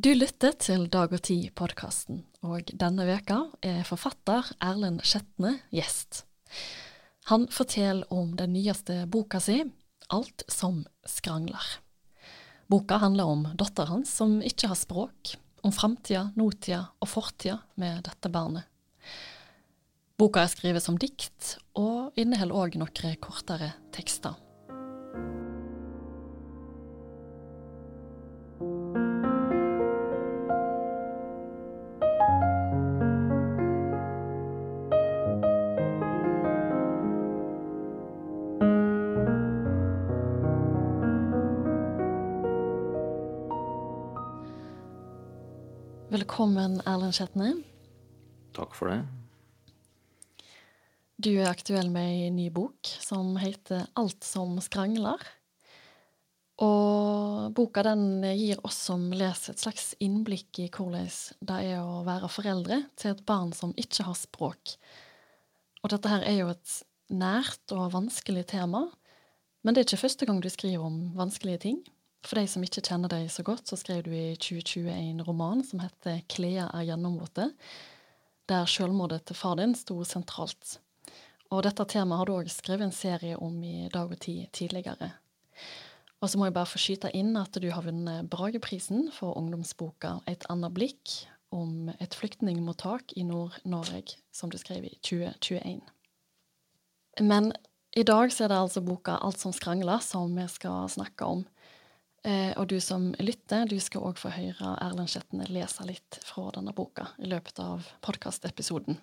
Du lytter til Dag og Tid-podkasten, og denne veka er forfatter Erlend Skjetne gjest. Han forteller om den nyeste boka si, Alt som skrangler. Boka handler om datteren hans som ikke har språk, om framtida, nåtida og fortida med dette barnet. Boka er skrevet som dikt, og inneholder òg noen kortere tekster. Velkommen, Erlend Skjetne. Takk for det. Du er aktuell med ei ny bok som heter Alt som skrangler. Og boka den gir oss som leser et slags innblikk i hvordan det er å være foreldre til et barn som ikke har språk. Og dette her er jo et nært og vanskelig tema, men det er ikke første gang du skriver om vanskelige ting. For de som ikke kjenner deg så godt, så skrev du i 2020 en roman som heter 'Klea er gjennomvåte', der selvmordet til far din sto sentralt. Og dette temaet har du òg skrevet en serie om i Dag og Tid tidligere. Og så må jeg bare få skyte inn at du har vunnet Brageprisen for ungdomsboka 'Et annet blikk', om et flyktningmottak i Nord-Norge, som du skrev i 2021. Men i dag så er det altså boka 'Alt som skrangler' som vi skal snakke om. Eh, og du som lytter, du skal òg få høre Erlend Skjetne lese litt fra denne boka i løpet av podkastepisoden.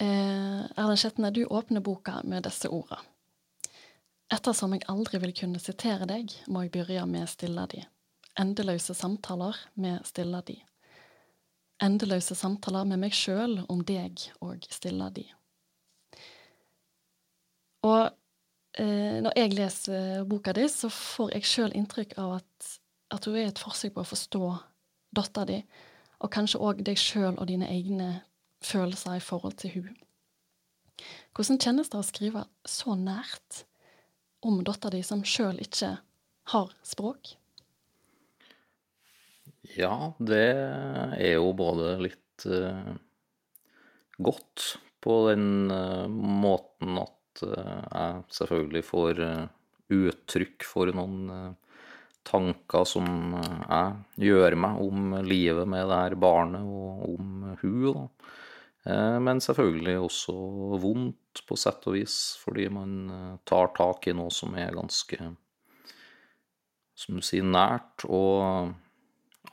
Eh, Erlend Skjetne, du åpner boka med disse ordene. Ettersom jeg aldri vil kunne sitere deg, må jeg begynne med stille de. Endeløse samtaler med stille de. Endeløse samtaler med meg sjøl om deg og stille de. Og når jeg leser boka di, så får jeg sjøl inntrykk av at, at hun er et forsøk på å forstå dattera di, og kanskje òg deg sjøl og dine egne følelser i forhold til hun. Hvordan kjennes det å skrive så nært om dattera di som sjøl ikke har språk? Ja, det er jo både litt uh, godt på den uh, måten at jeg selvfølgelig får uttrykk for noen tanker som jeg gjør meg om livet med det her barnet og om hun. da. Men selvfølgelig også vondt på sett og vis, fordi man tar tak i noe som er ganske, som du sier, nært og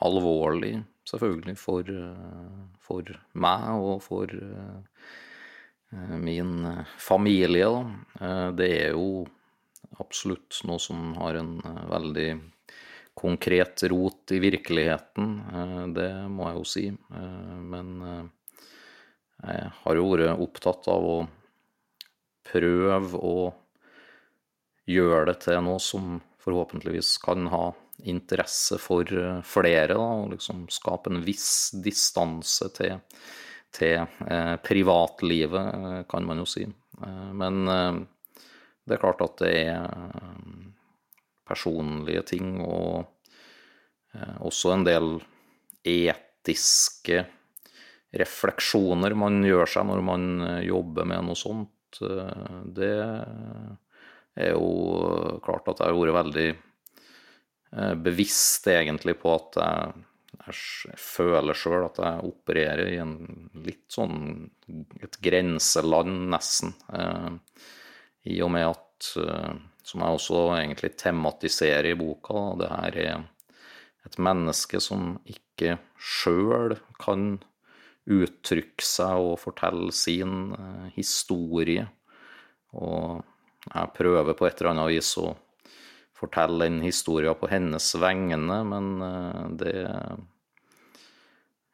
alvorlig, selvfølgelig, for, for meg og for min familie. Da. Det er jo absolutt noe som har en veldig konkret rot i virkeligheten, det må jeg jo si. Men jeg har jo vært opptatt av å prøve å gjøre det til noe som forhåpentligvis kan ha interesse for flere, da, og liksom skape en viss distanse til, til eh, privatlivet, kan man jo si. Eh, men eh, det er klart at det er personlige ting og også en del etiske refleksjoner man gjør seg når man jobber med noe sånt, det er jo klart at jeg har vært veldig bevisst egentlig på at jeg, jeg føler sjøl at jeg opererer i en litt sånn et grenseland, nesten. I og med at, som jeg også egentlig tematiserer i boka, det her er et menneske som ikke sjøl kan uttrykke seg og fortelle sin historie. Og jeg prøver på et eller annet vis å fortelle den historien på hennes vegne, men det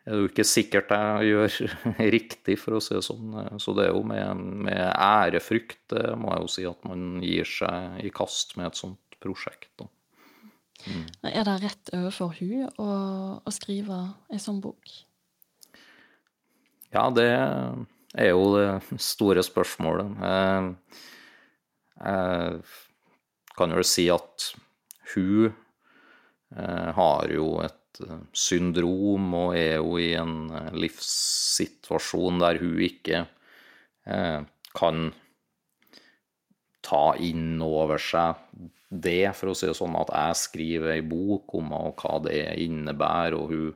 er jo ikke sikkert jeg gjør riktig, for å si det sånn. Så det er jo med, med ærefrykt, må jeg jo si, at man gir seg i kast med et sånt prosjekt. Mm. Er det rett overfor hun å, å skrive ei sånn bok? Ja, det er jo det store spørsmålet. Jeg kan vel si at hun eh, har jo et eh, syndrom og er jo i en eh, livssituasjon der hun ikke eh, kan ta inn over seg det, for å si det sånn, at jeg skriver ei bok om hva det innebærer, og hun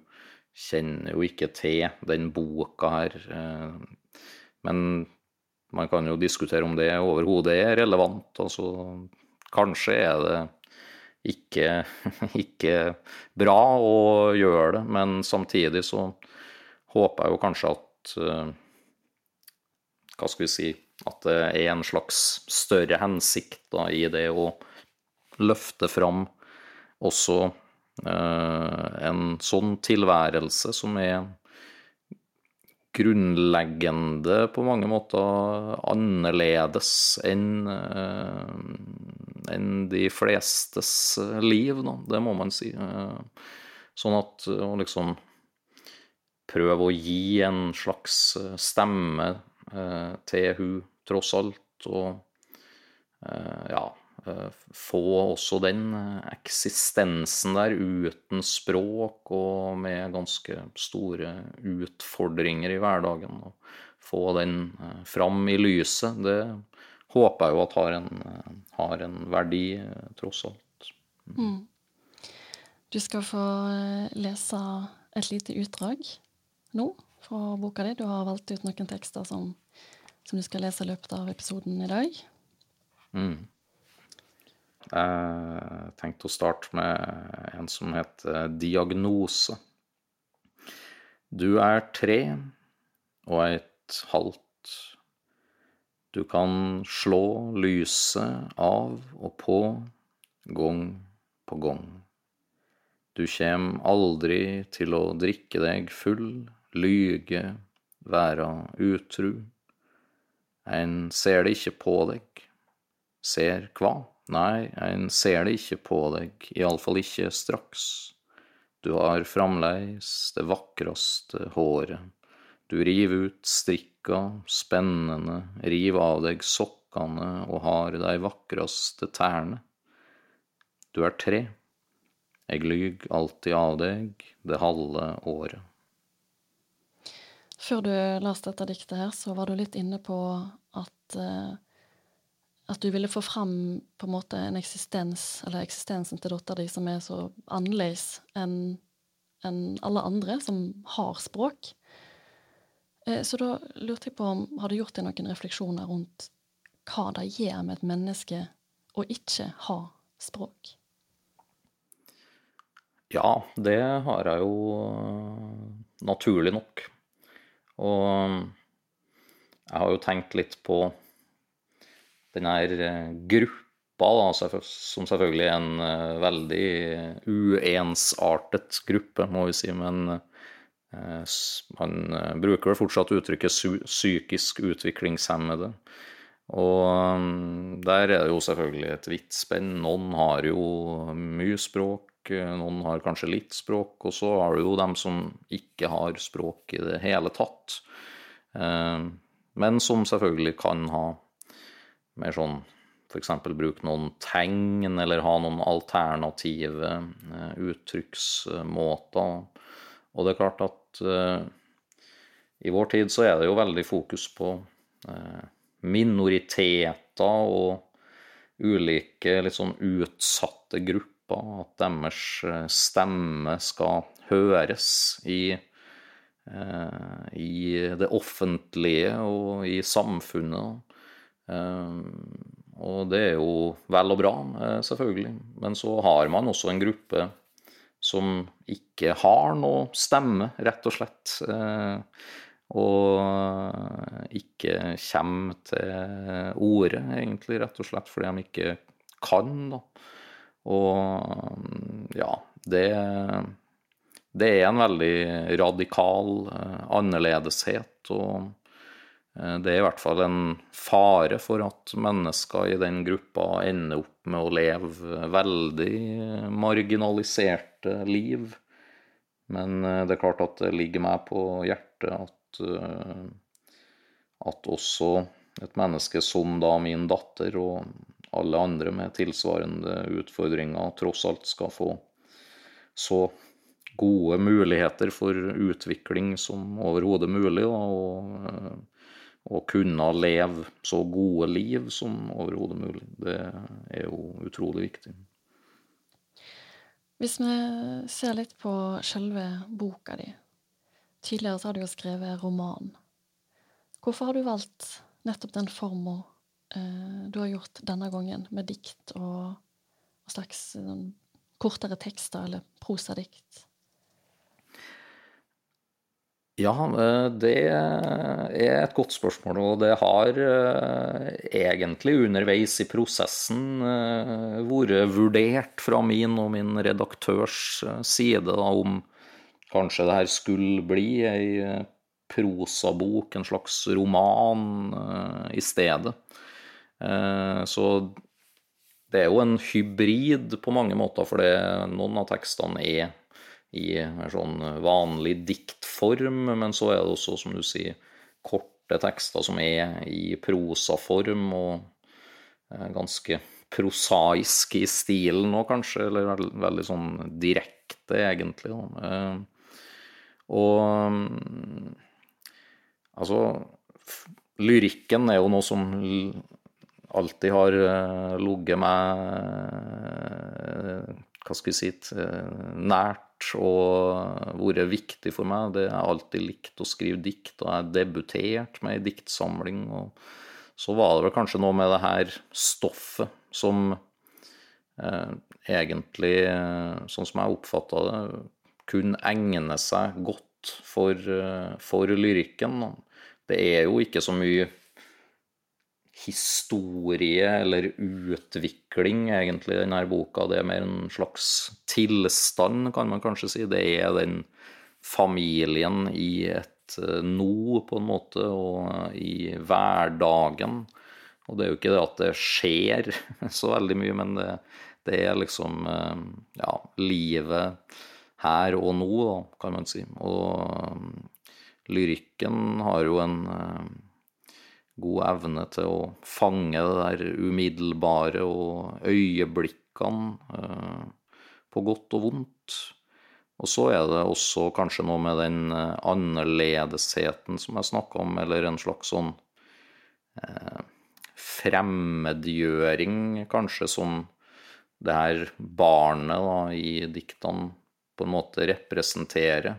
kjenner jo ikke til den boka her. eh, Men man kan jo diskutere om det overhodet er relevant. Altså, kanskje er det ikke, ikke bra å gjøre det, men samtidig så håper jeg jo kanskje at eh, Hva skal vi si At det er en slags større hensikt da, i det å løfte fram også eh, en sånn tilværelse som er grunnleggende på mange måter annerledes enn eh, enn de flestes liv, da. Det må man si. Eh, Sånn at å liksom prøve å gi en slags eh, stemme eh, til hun tross alt, og eh, ja eh, få også den eh, eksistensen der uten språk og med ganske store utfordringer i hverdagen. Og få den eh, fram i lyset, det håper jeg jo at har en, eh, har en verdi, eh, tross alt. Mm. Du skal få eh, lese et lite utdrag nå fra boka di. Du har valgt ut noen tekster som, som du skal lese i løpet av episoden i dag. Mm. Jeg tenkte å starte med en som heter Diagnose. Du er tre og et halvt. Du kan slå lyset av og på gang på gang. Du kjem aldri til å drikke deg full, lyge, være utru. Ein ser det ikke på deg. Ser hva? Nei, ein ser det ikke på deg, iallfall ikke straks. Du har framleis det vakreste håret. Du river ut strikka, spennende, riv av deg sokkane og har dei vakraste tærne. Du er tre. Eg lyg alltid av deg det halve året. Før du leste dette diktet her, så var du litt inne på at, eh, at du ville få fram på en måte en eksistens, eller eksistensen til dattera di, som er så annerledes enn enn alle andre som har språk. Eh, Så da lurte jeg på om Har du gjort deg noen refleksjoner rundt hva det gjør med et menneske å ikke ha språk? Ja, det har jeg jo øh, naturlig nok. Og jeg har jo tenkt litt på den her gruppa, da, som selvfølgelig er en veldig uensartet gruppe, må vi si. Men man øh, bruker vel fortsatt uttrykket psykisk utviklingshemmede. Og der er det jo selvfølgelig et vidt spenn. Noen har jo mye språk, eh, noen har kanskje litt språk, og så har du jo dem som ikke har språk i det hele tatt. Eh, Men som selvfølgelig kan ha mer sånn f.eks. bruke noen tegn, eller ha noen alternative eh, uttrykksmåter. Og det er klart at eh, i vår tid så er det jo veldig fokus på eh, minoriteter og ulike litt sånn utsatte grupper, at deres eh, stemme skal høres i, eh, i det offentlige og i samfunnet. Eh, Og det er jo vel og bra, selvfølgelig. Men så har man også en gruppe som ikke har noe stemme, rett og slett. eh, Og ikke kommer til orde, egentlig, rett og slett fordi de ikke kan, da. Og ja, det, det er en veldig radikal eh, annerledeshet. Og det er i hvert fall en fare for at mennesker i den gruppa ender opp med å leve veldig marginaliserte liv. Men eh, det er klart at det ligger meg på hjertet at, eh, at også et menneske som da min datter og alle andre med tilsvarende utfordringer tross alt skal få så gode muligheter for utvikling som overhodet mulig, og, og kunne leve så gode liv som overhodet mulig. Det er jo utrolig viktig. Hvis vi ser litt på selve boka di. Tidligere har du jo skrevet roman. Hvorfor har du valgt nettopp den forma eh, du har gjort denne gangen, med dikt og, og slags sånn, kortere tekster eller prosadikt? Ja, eh, det er et godt spørsmål, og det har eh, egentlig underveis i prosessen eh, vært vurdert fra min og min redaktørs side om kanskje det her skulle bli ei prosabok, en slags roman, i stedet. Så det er jo en hybrid på mange måter, for noen av tekstene er i en sånn vanlig diktform, men så er det også, som du sier, korte tekster som er i prosaform og eh, ganske prosaisk i stilen nå, kanskje, eller veldig, veldig sånn direkte, egentlig. Eh, og mm, altså Lyrikken er jo noe som alltid har eh, ligget meg Hva skal vi si nært og vært viktig for meg. Det har alltid likt å skrive dikt, og jeg debuterte med ei diktsamling. og Så var det vel kanskje noe med det her stoffet som eh, egentlig, eh, sånn som jeg oppfatta det, kunne egne seg godt for, eh, for lyrikken. Det er jo ikke så mye historie eller utvikling, egentlig, denne boka. Det er mer en slags tilstand, kan man kanskje si. Det er den familien i et eh, nå, på en måte, og i hverdagen. Og det er jo ikke det at det skjer så veldig mye, men det, det er liksom eh, ja, livet her og nå, da, kan man si. Og eh, lyrikken har jo en god evne til å fange det der umiddelbare og øyeblikkene eh, på godt og vondt. Og så er det også kanskje noe med den eh, annerledesheten som jeg snakka om, eller en slags sånn eh, fremmedgjøring, kanskje, som det her barnet da, i diktene på en måte representerer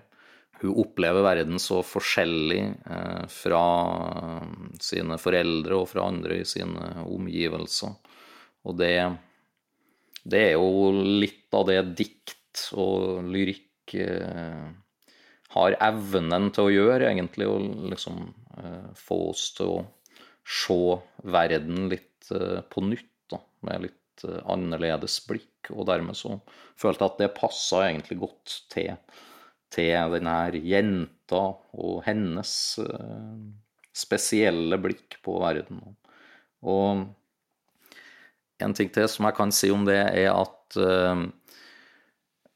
hun opplever verden så forskjellig eh, fra sine foreldre og fra andre i sine omgivelser. Og det, det er jo litt av det dikt og lyrikk eh, har evnen til å gjøre, egentlig. Å liksom eh, få oss til å se verden litt eh, på nytt, da, med litt eh, annerledes blikk. Og dermed så følte jeg at det passa egentlig godt til til denne jenta og hennes eh, spesielle blikk på verden. Og en ting til som jeg kan si om det, er at uh,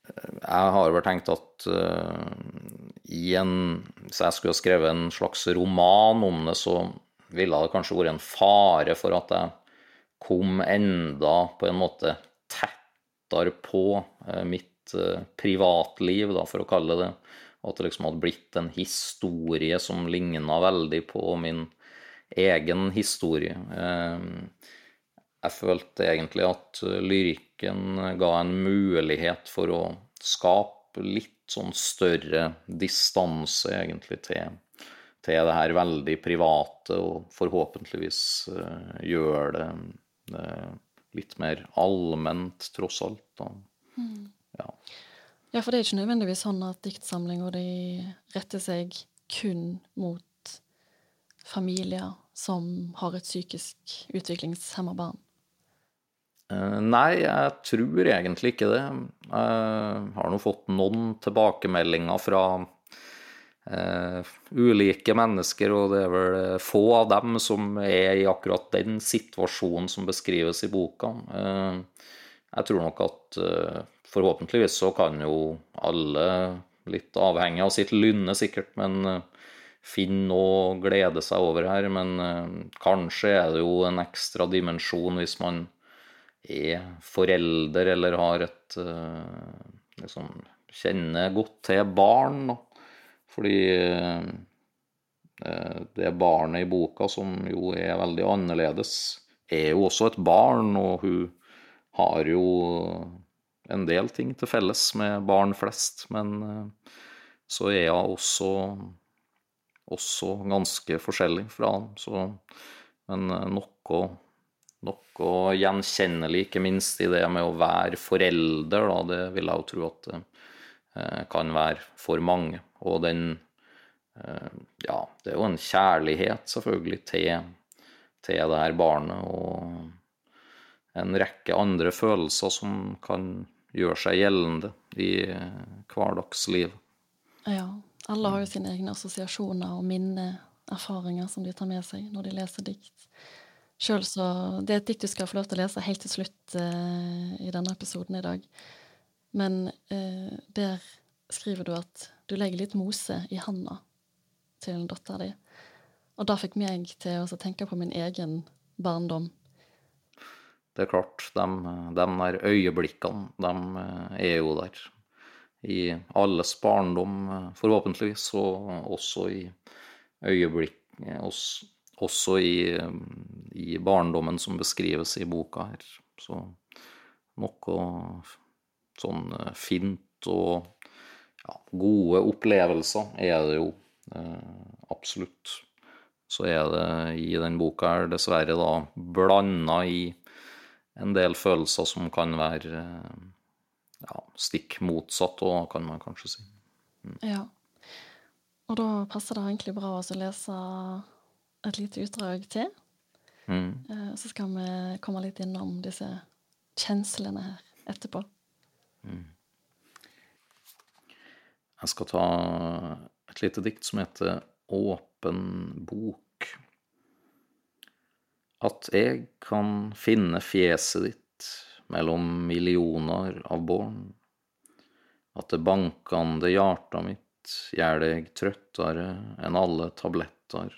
jeg har vel tenkt at uh, i en Hvis jeg skulle skrevet en slags roman om det, så ville det kanskje vært en fare for at jeg kom enda på en måte tettere på mitt Eh, privatliv, da, for å kalle det og At det liksom hadde blitt en historie som ligna veldig på min egen historie. Eh, jeg følte egentlig at lyrikken ga en mulighet for å skape litt sånn større distanse, egentlig, til, til det her veldig private, og forhåpentligvis gjøre det, litt mer allment, tross alt. da. Mm. Ja. for det er ikke nødvendigvis sånn at diktsamlinger de retter seg kun mot familier som har et psykisk utviklingshemma barn. Eh, nei, jeg tror egentlig ikke det. Jeg har nå fått noen tilbakemeldinger fra uh, ulike mennesker, og det er vel få av dem som er i akkurat den situasjonen som beskrives i boka. Uh, jeg tror nok at uh, forhåpentligvis så kan jo alle, litt avhengig av sitt lynne sikkert, men uh, finne noe å glede seg over her. Men uh, kanskje er det jo en ekstra dimensjon hvis man er forelder eller har et liksom kjenner godt til barn. Fordi eh, det barnet i boka, som jo er veldig annerledes, er jo også et barn, og hun har jo en del ting til felles med barn flest. Men så er hun også, også ganske forskjellig fra dem. Så, men noe noe gjenkjennelig, ikke minst i det med å være forelder, da, det vil jeg jo tro at det eh, kan være for mange. Og den eh, Ja, det er jo en kjærlighet, selvfølgelig, til, til det her barnet, og en rekke andre følelser som kan gjøre seg gjeldende i eh, hverdagsliv. Ja. Alle har jo sine egne assosiasjoner og minneerfaringer som de tar med seg når de leser dikt. Selv så Det er et dikt du skal få lov til å lese helt til slutt uh, i denne episoden i dag. Men uh, der skriver du at du legger litt mose i handa til dattera di. Og det fikk meg til å tenke på min egen barndom. Det er klart, de, de der øyeblikkene, de eh, er jo der. I alles barndom, forhåpentligvis, og også i øyeblikk også i, i, barndommen som beskrives i boka her. Så noe sånn eh, fint og ja, gode opplevelser er det jo eh, absolutt. Så er det i den boka her dessverre da blanda i en del følelser som kan være eh, ja, stikk motsatt òg, kan man kanskje si. Mm. Ja. Og da passer det egentlig bra å lese et lite utdrag til. Mm. Eh, så skal vi komme litt innom disse kjenslene her etterpå. Mm. Jeg skal ta et lite dikt som heter Åpen bok. At jeg kan finne fjeset ditt mellom millioner av barn. At det bankande hjarta mitt gjør deg trøttere enn alle tabletter.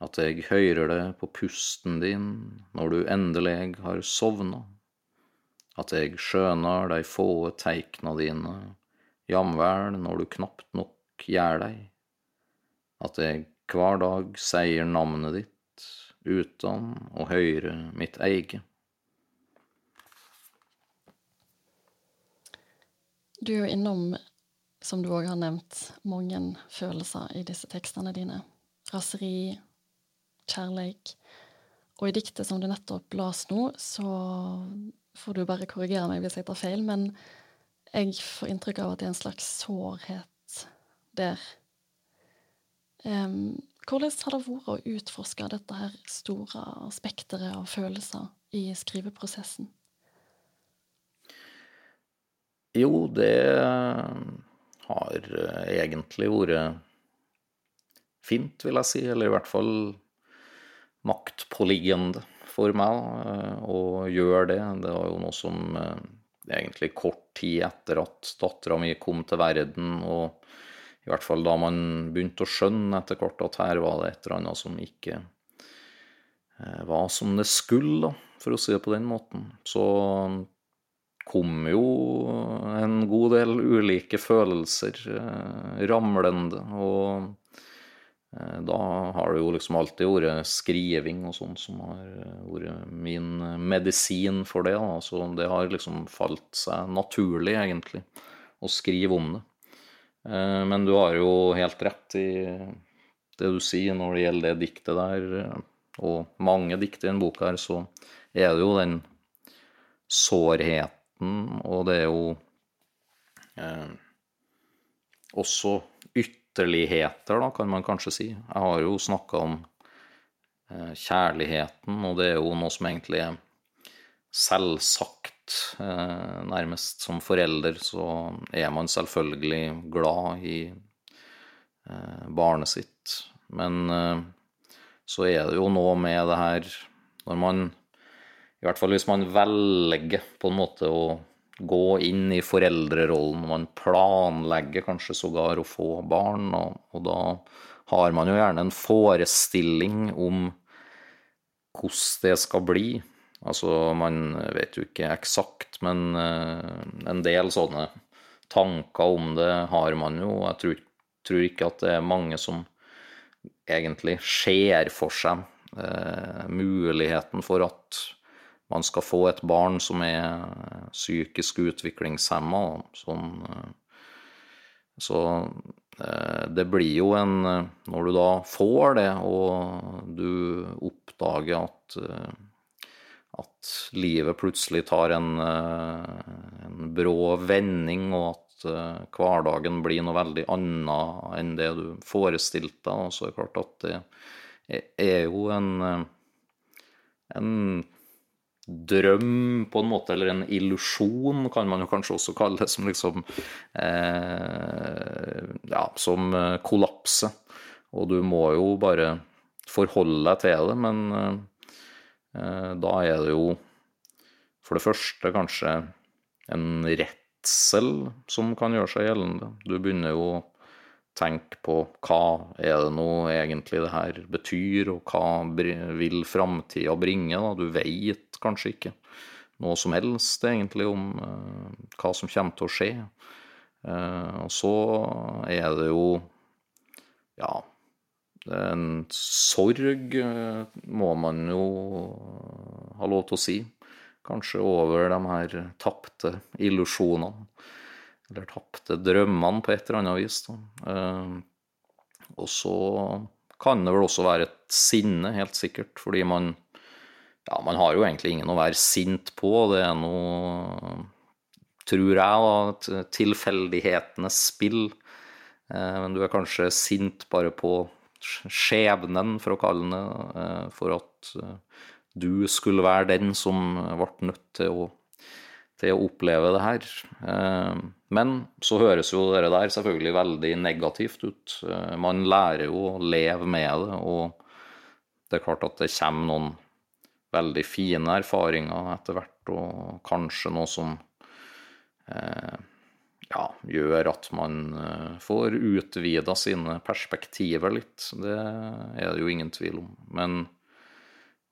At jeg høyrer det på pusten din når du endelig har sovna, at jeg skjønar dei få teikna dine, jamvel når du knapt nok gjør dei, at jeg hver dag seier navnet ditt utan å høyre mitt eige. Du er jo innom, som du òg har nevnt, mange følelser i disse tekstene dine. Raseri, kjærleik. Og i diktet som du nettopp las nå, så får du bare korrigere meg hvis jeg tar feil, men jeg får inntrykk av at det er en slags sårhet der. Um, hvordan har det vært å utforske dette her store spekteret av følelser i skriveprosessen? Jo, det har egentlig vært fint, vil jeg si. Eller i hvert fall maktpåliggende for meg eh, å gjøre det. Det var jo noe som eh, egentlig kort tid etter at dattera mi kom til verden, og i hvert fall da man begynte å skjønne etter hvert at her var det et eller annet som ikke eh, var som det skulle, for å si det på den måten, så kom jo en god del ulike følelser ramlende. og Eh, da har det jo liksom alltid vært skriving og sånn som har eh, vært min medisin for det. Da. Så det har liksom falt seg naturlig, egentlig, å skrive om det. Eh, men du har jo helt rett i det du sier når det gjelder det diktet der, og mange dikt i den boka her, så er det jo den sårheten, og det er jo eh, også ytterligheter, da, kan man kanskje si. Jeg har jo snakka om eh, kjærligheten, og det er jo noe som egentlig er selvsagt. Eh, nærmest som forelder så er man selvfølgelig glad i eh, barnet sitt. Men eh, så er det jo noe med det her når man I hvert fall hvis man velger på en måte å gå inn i foreldrerollen. Man planlegger kanskje sågar å få barn, og, og da har man jo gjerne en forestilling om hvordan det skal bli. Altså, man vet jo ikke eksakt, men eh, en del sånne tanker om det har man jo. Jeg tror, tror ikke at det er mange som egentlig ser for seg eh, muligheten for at man skal få et barn som er psykisk utviklingshemma. Sånn, eh, så det blir jo en Når du da får det, og du oppdager at at livet plutselig tar en, en brå vending, og at hverdagen blir noe veldig annet enn det du forestilte deg. Så er det klart at det er jo en, en drøm, på en måte, eller en illusjon, kan man jo kanskje også kalle det, som liksom eh, Ja, som kollapser. Og du må jo bare forholde deg til det, men eh, da er det jo for det første kanskje en redsel som kan gjøre seg gjeldende. Du begynner jo å tenke på hva er det nå egentlig det her betyr, og hva vil framtida bringe? Da? Du veit kanskje ikke noe som helst egentlig om uh, hva som kommer til å skje. Uh, og så er det jo ja, en sorg, uh, må man jo ha lov til å si. Kanskje over de her tapte illusjonene. Eller tapte drømmene på et eller annet vis. og så kan det vel også være et sinne, helt sikkert, fordi man ja, man har jo egentlig ingen å være sint på. Det er noe, tror jeg, da, tilfeldighetenes spill. Eh, men du er kanskje sint bare på skjebnen, for å kalle det eh, for at eh, du skulle være den som ble nødt til å, til å oppleve det her. Men så høres jo det der selvfølgelig veldig negativt ut. Man lærer jo å leve med det, og det er klart at det kommer noen veldig fine erfaringer etter hvert, og kanskje noe som eh, ja, gjør at man eh, får utvida sine perspektiver litt. Det er det jo ingen tvil om. Men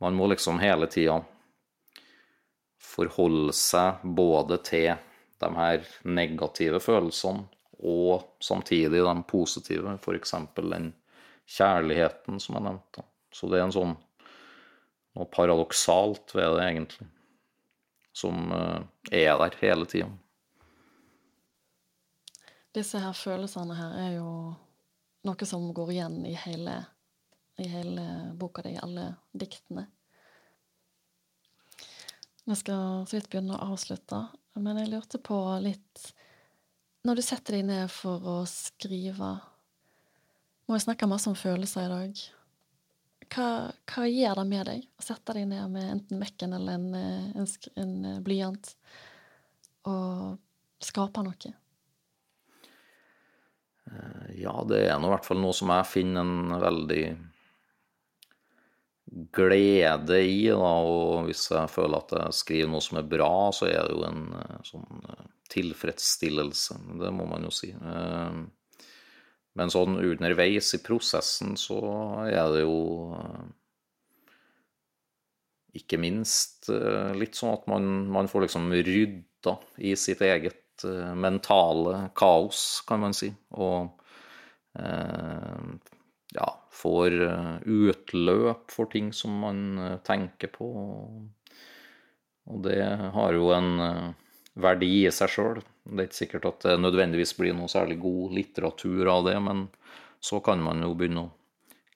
man må liksom hele tida forholde seg både til de her negative følelsene og samtidig de positive, f.eks. den kjærligheten som jeg nevnte. Så det er en sånn noe paradoksalt ved det, egentlig, som eh, er der hele tida. Disse her følelsene her er jo noe som går igjen i hele, i hele boka di, i alle diktene. Vi skal så vidt begynne å avslutte, men jeg lurte på litt Når du setter deg ned for å skrive Må jeg snakke masse om følelser i dag? hva, hva gjør det med deg å sette deg ned med enten Mekken eller en, en, en blyant og skape noe? Eh, ja, det er nå i hvert fall noe som jeg finner en veldig glede i. Da, og hvis jeg føler at jeg skriver noe som er bra, så er det jo en sånn tilfredsstillelse. Det må man jo si. Men sånn underveis i prosessen så er det jo eh, ikke minst eh, litt sånn at man, man får liksom rydda i sitt eget eh, mentale kaos, kan man si. Og eh, ja, får utløp for ting som man tenker på. Og det har jo en verdi i seg sjøl. Det er ikke sikkert at det nødvendigvis blir noe særlig god litteratur av det, men så kan man jo begynne å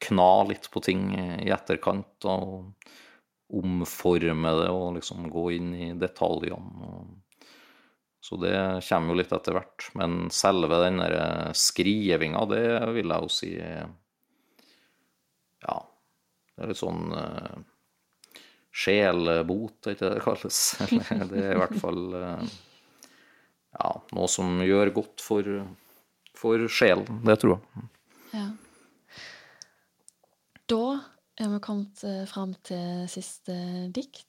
kna litt på ting i etterkant og omforme det og liksom gå inn i detaljene. Så det kommer jo litt etter hvert. Men selve den der skrivinga, det vil jeg jo si Ja, det er litt sånn uh, sjelbot, er ikke det det kalles? det er i hvert fall uh, ja, noe som gjør godt for, for sjelen. Det tror jeg. Ja. Da er vi kommet eh, fram til siste dikt.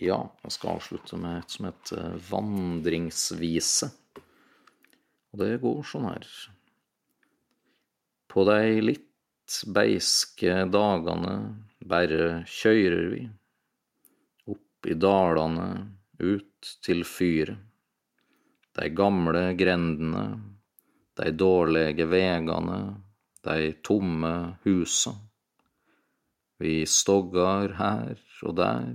Ja, jeg skal avslutte med et som heter Vandringsvise. Og det går sånn her. På de litt beiske dagene bare kjører vi, opp i dalene, ut til fyret, de gamle grendene, de dårlige vegane, de tomme husa. Vi stoggar her og der,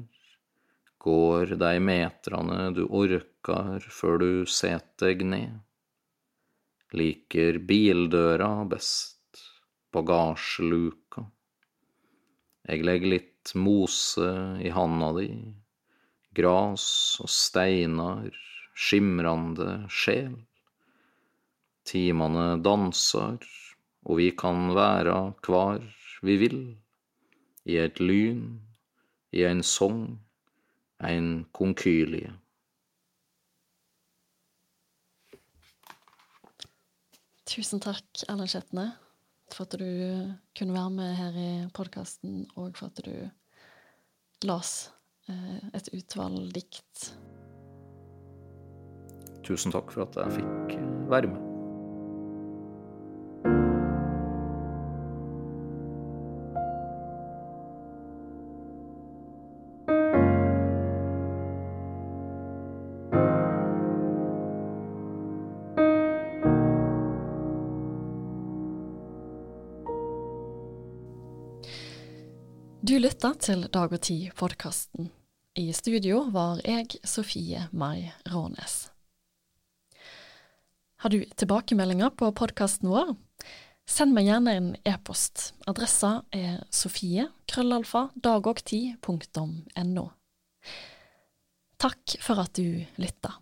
går dei metrene du orkar før du set deg ned. Liker bildøra best, bagasjeluka. Eg legger litt mose i handa di, gras og steinar, skimrande sjel. Timane dansar, og vi kan være kvar vi vil, i et lyn, i en song, en konkylie. Tusen takk, Erlend Skjetne, for at du kunne være med her i podkasten, og for at du las eh, et utvalg dikt. Tusen takk for at jeg fikk eh, være med. Lytta til Dag og Tid-podkasten. I studio var jeg, Sofie Mai Rånes. Har du tilbakemeldinger på podkasten vår? Send meg gjerne en e-post. Adressa er sofie krøllalfa Takk for at du lytta.